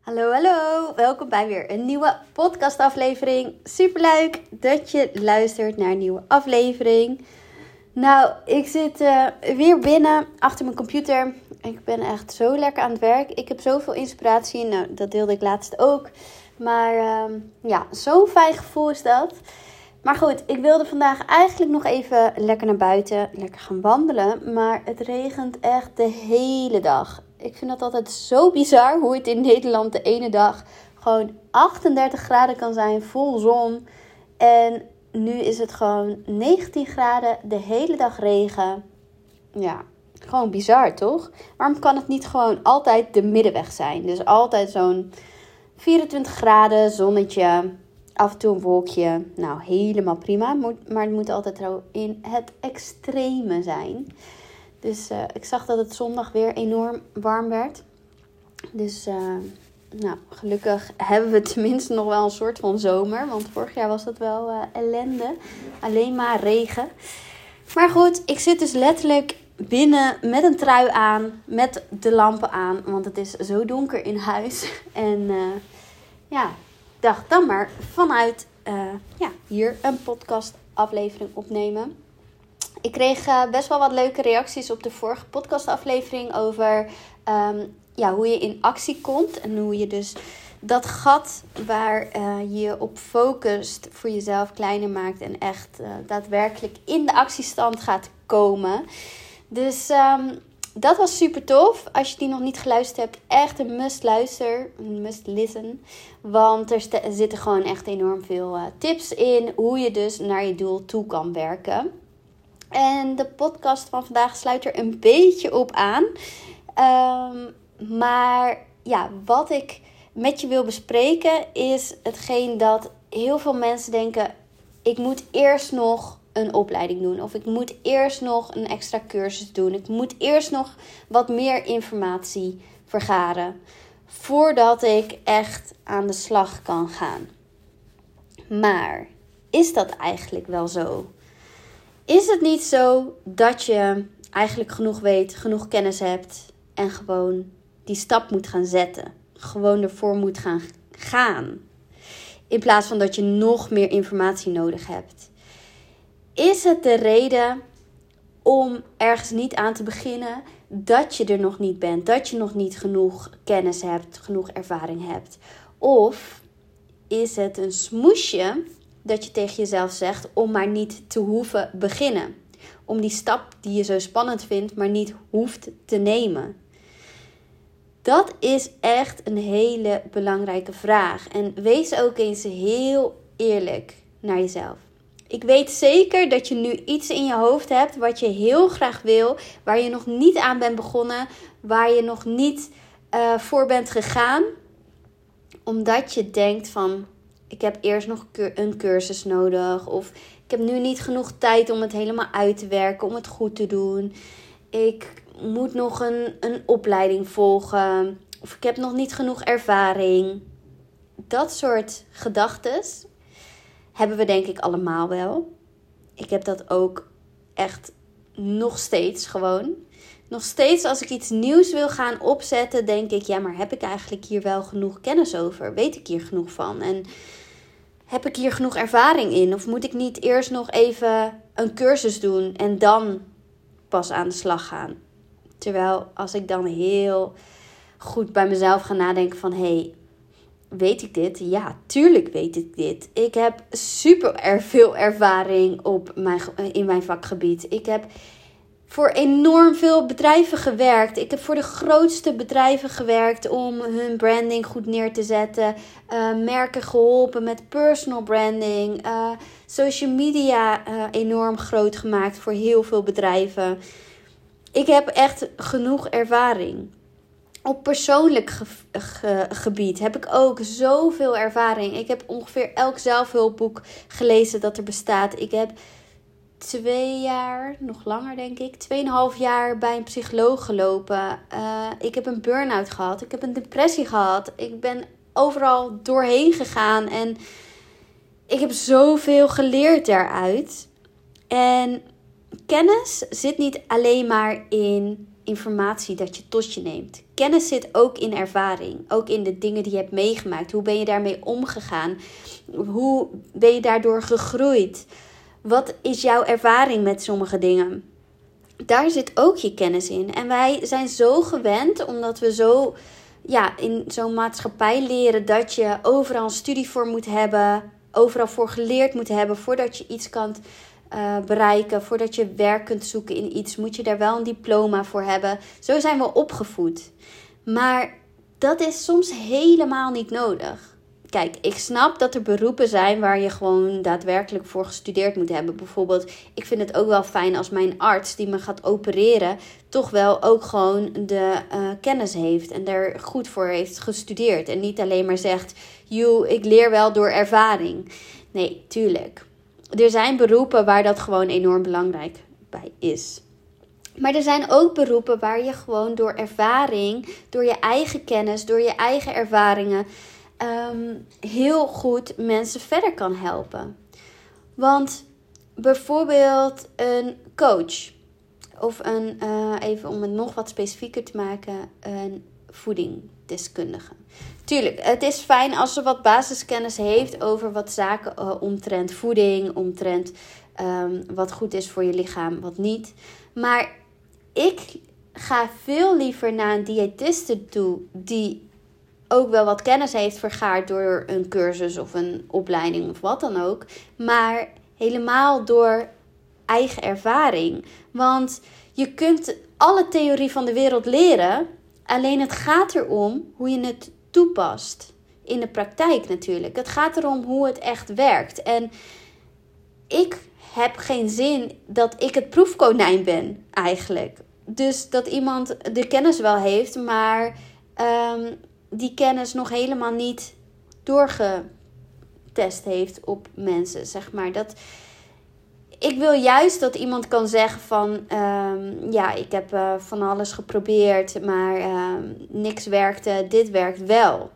Hallo, hallo. Welkom bij weer een nieuwe podcastaflevering. Superleuk dat je luistert naar een nieuwe aflevering. Nou, ik zit uh, weer binnen achter mijn computer. Ik ben echt zo lekker aan het werk. Ik heb zoveel inspiratie. Nou, dat deelde ik laatst ook. Maar uh, ja, zo'n fijn gevoel is dat. Maar goed, ik wilde vandaag eigenlijk nog even lekker naar buiten, lekker gaan wandelen. Maar het regent echt de hele dag. Ik vind dat altijd zo bizar hoe het in Nederland de ene dag gewoon 38 graden kan zijn, vol zon. En nu is het gewoon 19 graden, de hele dag regen. Ja, gewoon bizar toch? Waarom kan het niet gewoon altijd de middenweg zijn? Dus altijd zo'n 24 graden, zonnetje, af en toe een wolkje. Nou, helemaal prima. Maar het moet altijd in het extreme zijn. Dus uh, ik zag dat het zondag weer enorm warm werd. Dus uh, nou, gelukkig hebben we tenminste nog wel een soort van zomer. Want vorig jaar was dat wel uh, ellende. Alleen maar regen. Maar goed, ik zit dus letterlijk binnen met een trui aan. Met de lampen aan. Want het is zo donker in huis. En ja, dacht dan maar vanuit ja, hier een podcast aflevering opnemen. Ik kreeg uh, best wel wat leuke reacties op de vorige podcastaflevering over um, ja, hoe je in actie komt. En hoe je dus dat gat waar uh, je op focust voor jezelf kleiner maakt. En echt uh, daadwerkelijk in de actiestand gaat komen. Dus um, dat was super tof. Als je die nog niet geluisterd hebt, echt een must luister, een must listen. Want er zitten gewoon echt enorm veel tips in hoe je dus naar je doel toe kan werken. En de podcast van vandaag sluit er een beetje op aan. Um, maar ja, wat ik met je wil bespreken is hetgeen dat heel veel mensen denken: ik moet eerst nog een opleiding doen. Of ik moet eerst nog een extra cursus doen. Ik moet eerst nog wat meer informatie vergaren. Voordat ik echt aan de slag kan gaan. Maar is dat eigenlijk wel zo? Is het niet zo dat je eigenlijk genoeg weet, genoeg kennis hebt en gewoon die stap moet gaan zetten? Gewoon ervoor moet gaan gaan. In plaats van dat je nog meer informatie nodig hebt. Is het de reden om ergens niet aan te beginnen dat je er nog niet bent, dat je nog niet genoeg kennis hebt, genoeg ervaring hebt? Of is het een smoesje dat je tegen jezelf zegt om maar niet te hoeven beginnen. Om die stap die je zo spannend vindt, maar niet hoeft te nemen. Dat is echt een hele belangrijke vraag. En wees ook eens heel eerlijk naar jezelf. Ik weet zeker dat je nu iets in je hoofd hebt wat je heel graag wil, waar je nog niet aan bent begonnen, waar je nog niet uh, voor bent gegaan, omdat je denkt van ik heb eerst nog een cursus nodig. Of ik heb nu niet genoeg tijd om het helemaal uit te werken, om het goed te doen. Ik moet nog een, een opleiding volgen. Of ik heb nog niet genoeg ervaring. Dat soort gedachten hebben we denk ik allemaal wel. Ik heb dat ook echt nog steeds gewoon. Nog steeds als ik iets nieuws wil gaan opzetten, denk ik, ja, maar heb ik eigenlijk hier wel genoeg kennis over? Weet ik hier genoeg van? En heb ik hier genoeg ervaring in? Of moet ik niet eerst nog even een cursus doen en dan pas aan de slag gaan? Terwijl als ik dan heel goed bij mezelf ga nadenken van hé, hey, weet ik dit? Ja, tuurlijk weet ik dit. Ik heb super veel ervaring op mijn, in mijn vakgebied. Ik heb voor enorm veel bedrijven gewerkt. Ik heb voor de grootste bedrijven gewerkt om hun branding goed neer te zetten. Uh, merken geholpen met personal branding. Uh, social media uh, enorm groot gemaakt voor heel veel bedrijven. Ik heb echt genoeg ervaring. Op persoonlijk gebied heb ik ook zoveel ervaring. Ik heb ongeveer elk zelfhulpboek gelezen dat er bestaat. Ik heb twee jaar, nog langer denk ik, tweeënhalf jaar bij een psycholoog gelopen. Uh, ik heb een burn-out gehad. Ik heb een depressie gehad. Ik ben overal doorheen gegaan. En ik heb zoveel geleerd daaruit. En kennis zit niet alleen maar in informatie dat je tot je neemt. Kennis zit ook in ervaring, ook in de dingen die je hebt meegemaakt. Hoe ben je daarmee omgegaan? Hoe ben je daardoor gegroeid? Wat is jouw ervaring met sommige dingen? Daar zit ook je kennis in. En wij zijn zo gewend, omdat we zo ja, in zo'n maatschappij leren dat je overal een studie voor moet hebben, overal voor geleerd moet hebben voordat je iets kan uh, bereiken. Voordat je werk kunt zoeken in iets, moet je daar wel een diploma voor hebben. Zo zijn we opgevoed. Maar dat is soms helemaal niet nodig. Kijk, ik snap dat er beroepen zijn waar je gewoon daadwerkelijk voor gestudeerd moet hebben. Bijvoorbeeld, ik vind het ook wel fijn als mijn arts die me gaat opereren, toch wel ook gewoon de uh, kennis heeft en daar goed voor heeft gestudeerd. En niet alleen maar zegt, joh, ik leer wel door ervaring. Nee, tuurlijk er zijn beroepen waar dat gewoon enorm belangrijk bij is. Maar er zijn ook beroepen waar je gewoon door ervaring, door je eigen kennis, door je eigen ervaringen ehm, heel goed mensen verder kan helpen. Want bijvoorbeeld een coach of een, uh, even om het nog wat specifieker te maken, een voedingdeskundige. Tuurlijk, het is fijn als ze wat basiskennis heeft over wat zaken uh, omtrent voeding, omtrent um, wat goed is voor je lichaam, wat niet. Maar ik ga veel liever naar een diëtiste toe die ook wel wat kennis heeft vergaard door een cursus of een opleiding of wat dan ook. Maar helemaal door eigen ervaring. Want je kunt alle theorie van de wereld leren. Alleen het gaat erom hoe je het toepast. In de praktijk natuurlijk. Het gaat erom hoe het echt werkt. En ik heb geen zin dat ik het proefkonijn ben, eigenlijk. Dus dat iemand de kennis wel heeft, maar um, die kennis nog helemaal niet doorgetest heeft op mensen, zeg maar. Dat, ik wil juist dat iemand kan zeggen van... Um, ja, ik heb uh, van alles geprobeerd, maar um, niks werkte. Dit werkt wel.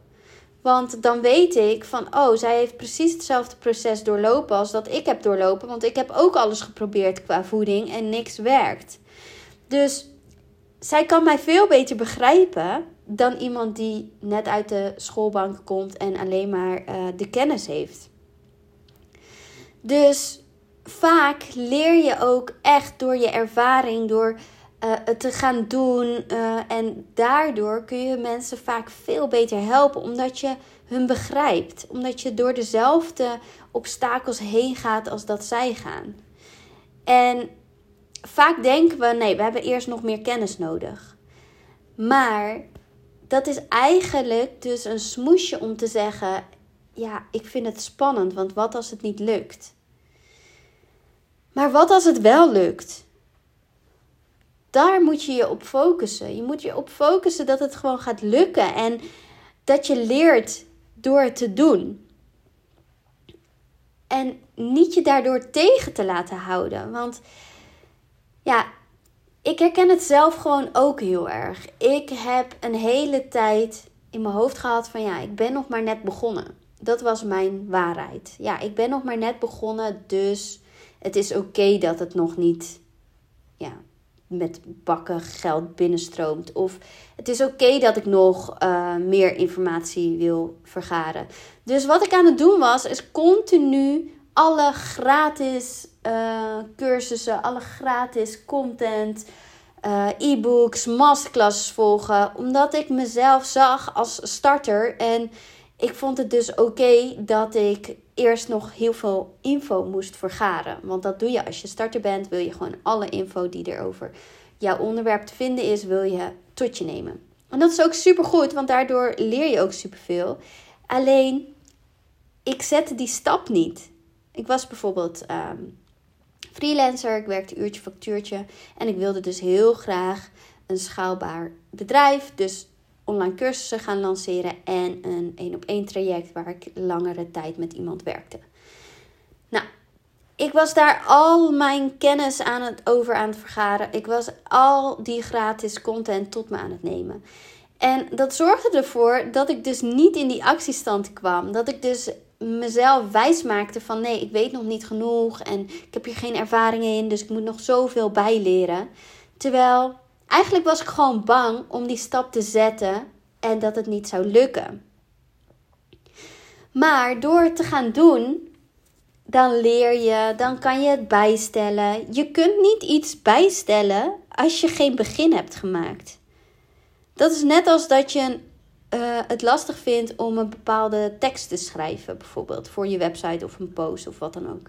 Want dan weet ik van, oh, zij heeft precies hetzelfde proces doorlopen als dat ik heb doorlopen. Want ik heb ook alles geprobeerd qua voeding en niks werkt. Dus zij kan mij veel beter begrijpen dan iemand die net uit de schoolbank komt en alleen maar uh, de kennis heeft. Dus vaak leer je ook echt door je ervaring, door uh, het te gaan doen. Uh, en daardoor kun je mensen vaak veel beter helpen, omdat je hun begrijpt. Omdat je door dezelfde obstakels heen gaat als dat zij gaan. En vaak denken we, nee, we hebben eerst nog meer kennis nodig. Maar dat is eigenlijk dus een smoesje om te zeggen: ja, ik vind het spannend, want wat als het niet lukt? Maar wat als het wel lukt? Daar moet je je op focussen. Je moet je op focussen dat het gewoon gaat lukken en dat je leert door het te doen. En niet je daardoor tegen te laten houden. Want ja, ik herken het zelf gewoon ook heel erg. Ik heb een hele tijd in mijn hoofd gehad van ja, ik ben nog maar net begonnen. Dat was mijn waarheid. Ja, ik ben nog maar net begonnen, dus het is oké dat het nog niet ja, met bakken geld binnenstroomt. Of het is oké dat ik nog uh, meer informatie wil vergaren. Dus wat ik aan het doen was, is continu alle gratis uh, cursussen, alle gratis content, uh, e-books, masterclasses volgen. Omdat ik mezelf zag als starter. En ik vond het dus oké dat ik eerst nog heel veel info moest vergaren. Want dat doe je als je starter bent. Wil je gewoon alle info die er over jouw onderwerp te vinden is, wil je tot je nemen. En dat is ook super goed, want daardoor leer je ook superveel. Alleen, ik zette die stap niet. Ik was bijvoorbeeld ehm, freelancer, ik werkte uurtje factuurtje. En ik wilde dus heel graag een schaalbaar bedrijf. Dus online cursussen gaan lanceren en een één op één traject waar ik langere tijd met iemand werkte. Nou, ik was daar al mijn kennis aan het over aan het vergaren. Ik was al die gratis content tot me aan het nemen. En dat zorgde ervoor dat ik dus niet in die actiestand kwam. Dat ik dus mezelf wijs maakte van nee, ik weet nog niet genoeg en ik heb hier geen ervaring in, dus ik moet nog zoveel bijleren. Terwijl Eigenlijk was ik gewoon bang om die stap te zetten en dat het niet zou lukken. Maar door te gaan doen, dan leer je, dan kan je het bijstellen. Je kunt niet iets bijstellen als je geen begin hebt gemaakt. Dat is net als dat je uh, het lastig vindt om een bepaalde tekst te schrijven, bijvoorbeeld voor je website of een post of wat dan ook.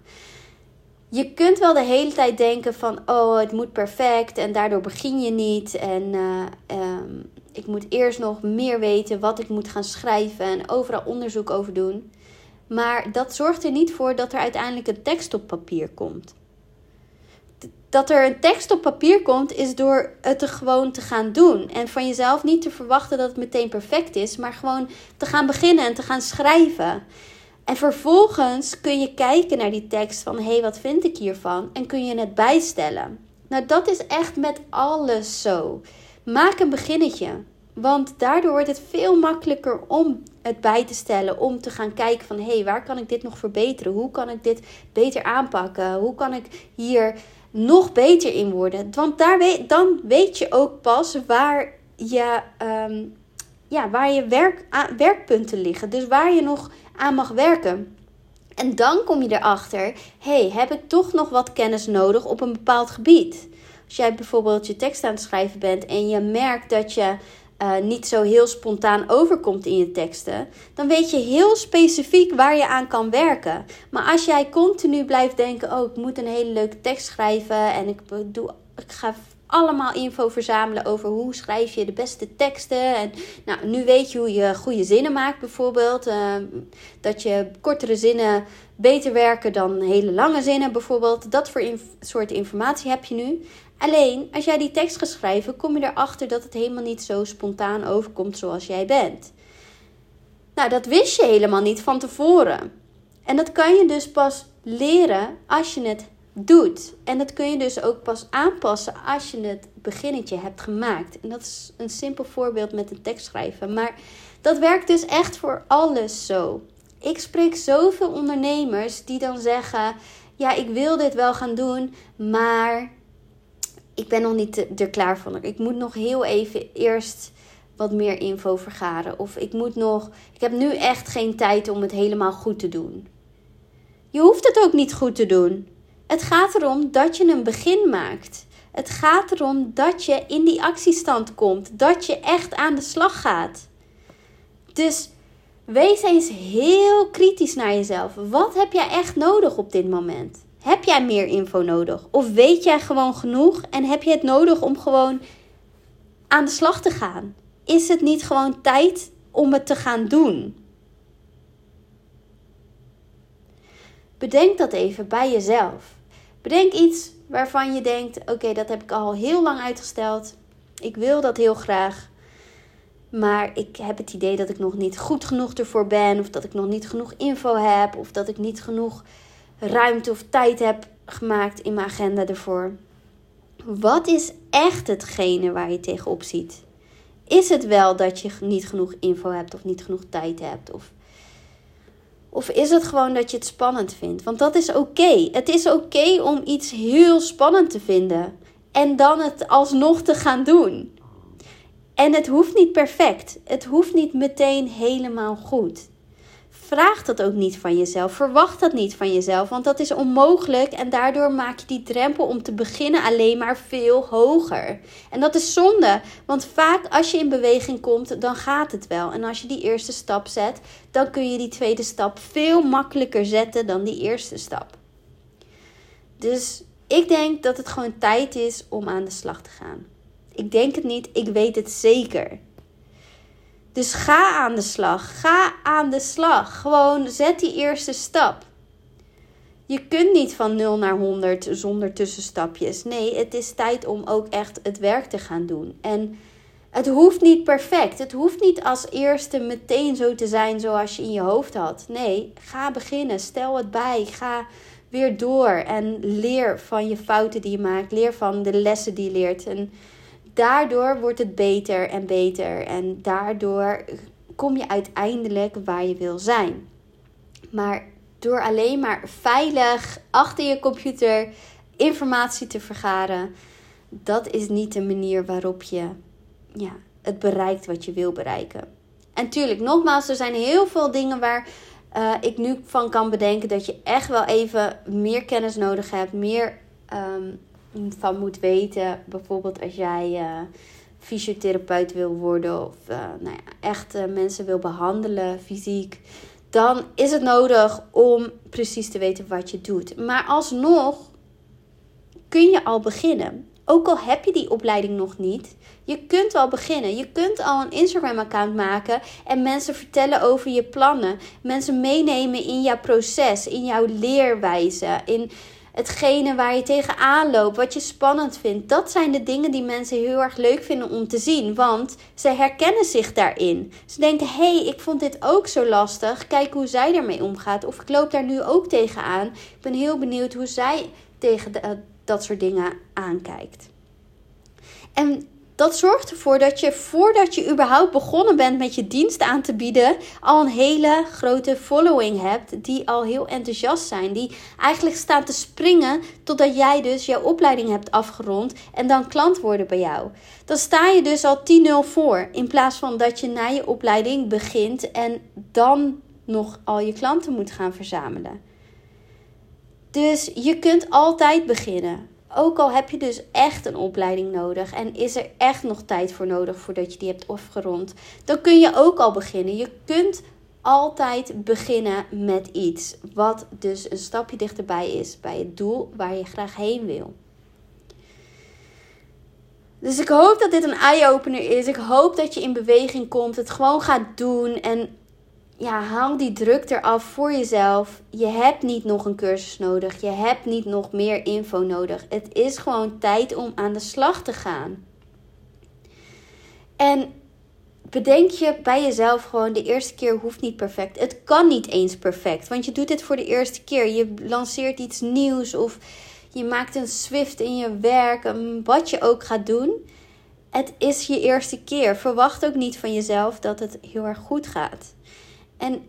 Je kunt wel de hele tijd denken van, oh, het moet perfect en daardoor begin je niet. En uh, ik moet eerst nog meer weten wat ik moet gaan schrijven en overal onderzoek over doen. Maar dat zorgt er niet voor dat er uiteindelijk een tekst op papier komt. Dat er een tekst op papier komt, is door het er gewoon te gaan doen. En van jezelf niet te verwachten dat het meteen perfect is, maar gewoon te gaan beginnen en te gaan schrijven. En vervolgens kun je kijken naar die tekst van hé, hey, wat vind ik hiervan? En kun je het bijstellen. Nou, dat is echt met alles zo. Maak een beginnetje. Want daardoor wordt het veel makkelijker om het bij te stellen. Om te gaan kijken van hé, hey, waar kan ik dit nog verbeteren? Hoe kan ik dit beter aanpakken? Hoe kan ik hier nog beter in worden? Want daar weet, dan weet je ook pas waar je, um, ja, waar je werk, werkpunten liggen. Dus waar je nog aan mag werken. En dan kom je erachter, hey, heb ik toch nog wat kennis nodig op een bepaald gebied? Als jij bijvoorbeeld je tekst aan het schrijven bent en je merkt dat je uh, niet zo heel spontaan overkomt in je teksten, dan weet je heel specifiek waar je aan kan werken. Maar als jij continu blijft denken: oh, ik moet een hele leuke tekst schrijven en ik, doe, ik ga allemaal info verzamelen over hoe schrijf je de beste teksten. En nou, nu weet je hoe je goede zinnen maakt, bijvoorbeeld. Uh, dat je kortere zinnen beter werken dan hele lange zinnen, bijvoorbeeld. Dat voor soort informatie heb je nu. Alleen, als jij die tekst gaat schrijven, kom je erachter dat het helemaal niet zo spontaan overkomt zoals jij bent. Nou, dat wist je helemaal niet van tevoren. En dat kan je dus pas leren als je het doet. En dat kun je dus ook pas aanpassen als je het beginnetje hebt gemaakt. En dat is een simpel voorbeeld met een tekst schrijven. Maar dat werkt dus echt voor alles zo. Ik spreek zoveel ondernemers die dan zeggen: Ja, ik wil dit wel gaan doen, maar ik ben nog niet er klaar voor. Ik moet nog heel even eerst wat meer info vergaren. Of ik moet nog. Ik heb nu echt geen tijd om het helemaal goed te doen. Je hoeft het ook niet goed te doen. Het gaat erom dat je een begin maakt. Het gaat erom dat je in die actiestand komt. Dat je echt aan de slag gaat. Dus wees eens heel kritisch naar jezelf. Wat heb jij echt nodig op dit moment? Heb jij meer info nodig? Of weet jij gewoon genoeg en heb je het nodig om gewoon aan de slag te gaan? Is het niet gewoon tijd om het te gaan doen? Bedenk dat even bij jezelf. Bedenk iets waarvan je denkt: oké, dat heb ik al heel lang uitgesteld. Ik wil dat heel graag. Maar ik heb het idee dat ik nog niet goed genoeg ervoor ben. Of dat ik nog niet genoeg info heb. Of dat ik niet genoeg ruimte of tijd heb gemaakt in mijn agenda ervoor. Wat is echt hetgene waar je tegenop ziet? Is het wel dat je niet genoeg info hebt of niet genoeg tijd hebt? Of, of is het gewoon dat je het spannend vindt? Want dat is oké. Het is oké om iets heel spannend te vinden en dan het alsnog te gaan doen. En het hoeft niet perfect. Het hoeft niet meteen helemaal goed. Vraag dat ook niet van jezelf. Verwacht dat niet van jezelf, want dat is onmogelijk en daardoor maak je die drempel om te beginnen alleen maar veel hoger. En dat is zonde, want vaak als je in beweging komt, dan gaat het wel. En als je die eerste stap zet, dan kun je die tweede stap veel makkelijker zetten dan die eerste stap. Dus ik denk dat het gewoon tijd is om aan de slag te gaan. Ik denk het niet, ik weet het zeker. Dus ga aan de slag. Ga aan de slag. Gewoon zet die eerste stap. Je kunt niet van 0 naar 100 zonder tussenstapjes. Nee, het is tijd om ook echt het werk te gaan doen. En het hoeft niet perfect. Het hoeft niet als eerste meteen zo te zijn zoals je in je hoofd had. Nee, ga beginnen. Stel het bij. Ga weer door en leer van je fouten die je maakt. Leer van de lessen die je leert. En daardoor wordt het beter en beter. En daardoor kom je uiteindelijk waar je wil zijn. Maar door alleen maar veilig achter je computer informatie te vergaren, dat is niet de manier waarop je ja, het bereikt wat je wil bereiken. En tuurlijk, nogmaals, er zijn heel veel dingen waar uh, ik nu van kan bedenken dat je echt wel even meer kennis nodig hebt, meer um, van moet weten. Bijvoorbeeld als jij uh, fysiotherapeut wil worden of uh, nou ja, echt mensen wil behandelen fysiek. Dan is het nodig om precies te weten wat je doet. Maar alsnog kun je al beginnen. Ook al heb je die opleiding nog niet, je kunt wel beginnen. Je kunt al een Instagram-account maken en mensen vertellen over je plannen. Mensen meenemen in jouw proces, in jouw leerwijze, in hetgene waar je tegenaan loopt, wat je spannend vindt. Dat zijn de dingen die mensen heel erg leuk vinden om te zien, want ze herkennen zich daarin. Ze denken: hé, hey, ik vond dit ook zo lastig. Kijk hoe zij ermee omgaat. Of ik loop daar nu ook tegenaan. Ik ben heel benieuwd hoe zij tegen dat soort dingen aankijkt. En dat zorgt ervoor dat je voordat je überhaupt begonnen bent met je dienst aan te bieden, al een hele grote following hebt. Die al heel enthousiast zijn. Die eigenlijk staan te springen totdat jij dus jouw opleiding hebt afgerond en dan klant worden bij jou. Dan sta je dus al 10-0 voor. In plaats van dat je na je opleiding begint en dan nog al je klanten moet gaan verzamelen. Dus je kunt altijd beginnen. Ook al heb je dus echt een opleiding nodig en is er echt nog tijd voor nodig voordat je die hebt afgerond, dan kun je ook al beginnen. Je kunt altijd beginnen met iets wat dus een stapje dichterbij is bij het doel waar je graag heen wil. Dus ik hoop dat dit een eye-opener is. Ik hoop dat je in beweging komt, het gewoon gaat doen en ja, haal die druk eraf voor jezelf. Je hebt niet nog een cursus nodig. Je hebt niet nog meer info nodig. Het is gewoon tijd om aan de slag te gaan. En bedenk je bij jezelf gewoon: de eerste keer hoeft niet perfect. Het kan niet eens perfect, want je doet dit voor de eerste keer. Je lanceert iets nieuws of je maakt een Swift in je werk, wat je ook gaat doen. Het is je eerste keer. Verwacht ook niet van jezelf dat het heel erg goed gaat. En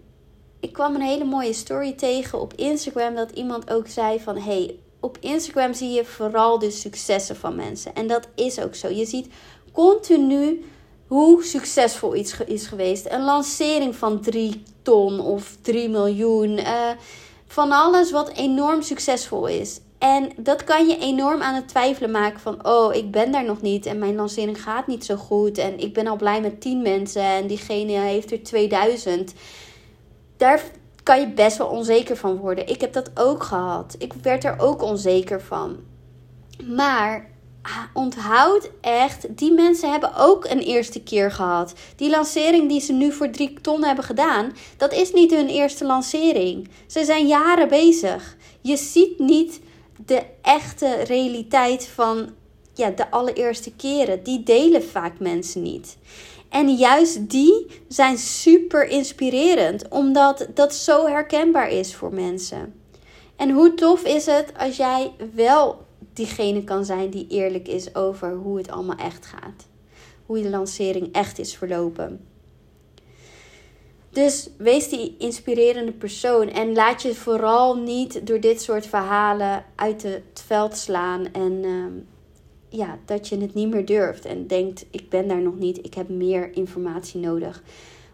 ik kwam een hele mooie story tegen op Instagram dat iemand ook zei van hey, op Instagram zie je vooral de successen van mensen. En dat is ook zo. Je ziet continu hoe succesvol iets is geweest. Een lancering van 3 ton of 3 miljoen. Uh, van alles wat enorm succesvol is. En dat kan je enorm aan het twijfelen maken van, oh, ik ben daar nog niet en mijn lancering gaat niet zo goed en ik ben al blij met 10 mensen en diegene heeft er 2000. Daar kan je best wel onzeker van worden. Ik heb dat ook gehad. Ik werd er ook onzeker van. Maar ah, onthoud echt, die mensen hebben ook een eerste keer gehad. Die lancering die ze nu voor 3 ton hebben gedaan, dat is niet hun eerste lancering. Ze zijn jaren bezig. Je ziet niet de echte realiteit van ja, de allereerste keren. Die delen vaak mensen niet. En juist die zijn super inspirerend, omdat dat zo herkenbaar is voor mensen. En hoe tof is het als jij wel diegene kan zijn die eerlijk is over hoe het allemaal echt gaat. Hoe je lancering echt is verlopen. Dus wees die inspirerende persoon en laat je vooral niet door dit soort verhalen uit het veld slaan en ehm, ja, dat je het niet meer durft en denkt: ik ben daar nog niet, ik heb meer informatie nodig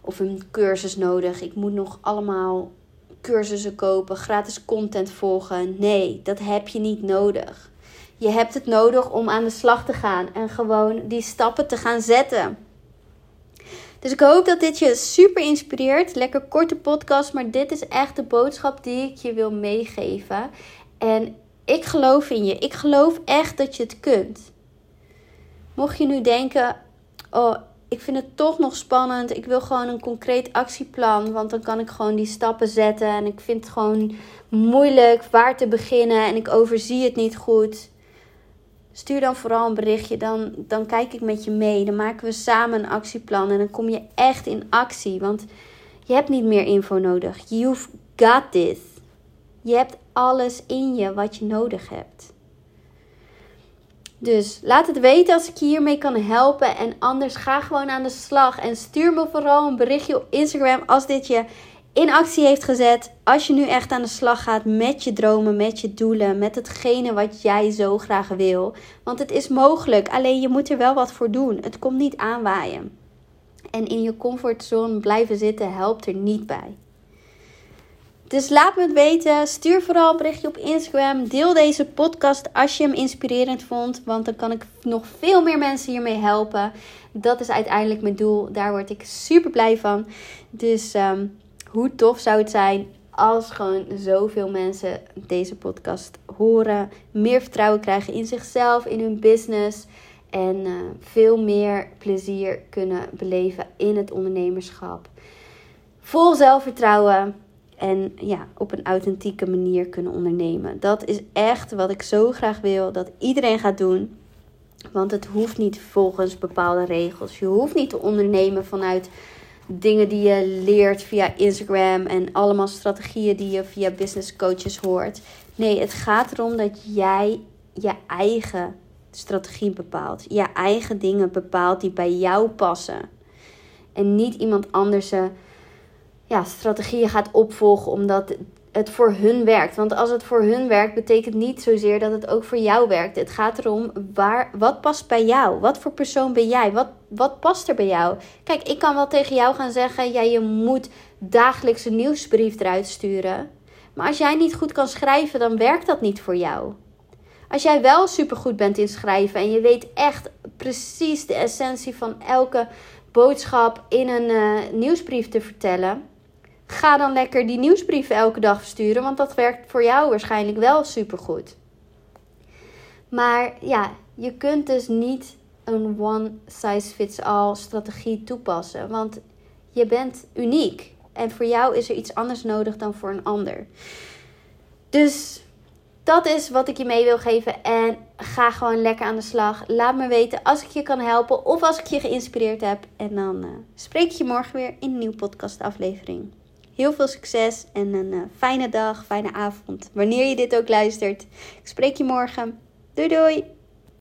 of een cursus nodig. Ik moet nog allemaal cursussen kopen, gratis content volgen. Nee, dat heb je niet nodig. Je hebt het nodig om aan de slag te gaan en gewoon die stappen te gaan zetten. Dus ik hoop dat dit je super inspireert. Lekker korte podcast, maar dit is echt de boodschap die ik je wil meegeven. En ik geloof in je. Ik geloof echt dat je het kunt. Mocht je nu denken: Oh, ik vind het toch nog spannend. Ik wil gewoon een concreet actieplan. Want dan kan ik gewoon die stappen zetten. En ik vind het gewoon moeilijk waar te beginnen. En ik overzie het niet goed. Stuur dan vooral een berichtje. Dan, dan kijk ik met je mee. Dan maken we samen een actieplan. En dan kom je echt in actie. Want je hebt niet meer info nodig. You've got this. Je hebt alles in je wat je nodig hebt. Dus laat het weten als ik je hiermee kan helpen. En anders ga gewoon aan de slag. En stuur me vooral een berichtje op Instagram als dit je in actie heeft gezet. Als je nu echt aan de slag gaat met je dromen, met je doelen, met hetgene wat jij zo graag wil. Want het is mogelijk, alleen je moet er wel wat voor doen. Het komt niet aanwaaien. En in je comfortzone blijven zitten helpt er niet bij. Dus laat me het weten. Stuur vooral een berichtje op Instagram. Deel deze podcast als je hem inspirerend vond. Want dan kan ik nog veel meer mensen hiermee helpen. Dat is uiteindelijk mijn doel. Daar word ik super blij van. Dus ehm, hoe tof zou het zijn als gewoon zoveel mensen deze podcast horen. Meer vertrouwen krijgen in zichzelf, in hun business. En uh, veel meer plezier kunnen beleven in het ondernemerschap. Vol zelfvertrouwen en ja, op een authentieke manier kunnen ondernemen. Dat is echt wat ik zo graag wil dat iedereen gaat doen. Want het hoeft niet volgens bepaalde regels. Je hoeft niet te ondernemen vanuit dingen die je leert via Instagram en allemaal strategieën die je via business coaches hoort. Nee, het gaat erom dat jij je eigen strategie bepaalt. Je eigen dingen bepaalt die bij jou passen. En niet iemand anders ja, strategieën gaat opvolgen omdat het voor hun werkt. Want als het voor hun werkt, betekent niet zozeer dat het ook voor jou werkt. Het gaat erom waar, wat past bij jou? Wat voor persoon ben jij? Wat, wat past er bij jou? Kijk, ik kan wel tegen jou gaan zeggen: ja, je moet dagelijks een nieuwsbrief eruit sturen. Maar als jij niet goed kan schrijven, dan werkt dat niet voor jou. Als jij wel supergoed bent in schrijven en je weet echt precies de essentie van elke boodschap in een uh, nieuwsbrief te vertellen, ga dan lekker die nieuwsbrieven elke dag versturen, want dat werkt voor jou waarschijnlijk wel supergoed. Maar ja, je kunt dus niet een one size fits all strategie toepassen, want je bent uniek en voor jou is er iets anders nodig dan voor een ander. Dus dat is wat ik je mee wil geven. En ga gewoon lekker aan de slag. Laat me weten als ik je kan helpen of als ik je geïnspireerd heb. En dan uh, spreek ik je morgen weer in een nieuwe podcastaflevering. Heel veel succes en een uh, fijne dag, fijne avond. Wanneer je dit ook luistert. Ik spreek je morgen. Doei doei!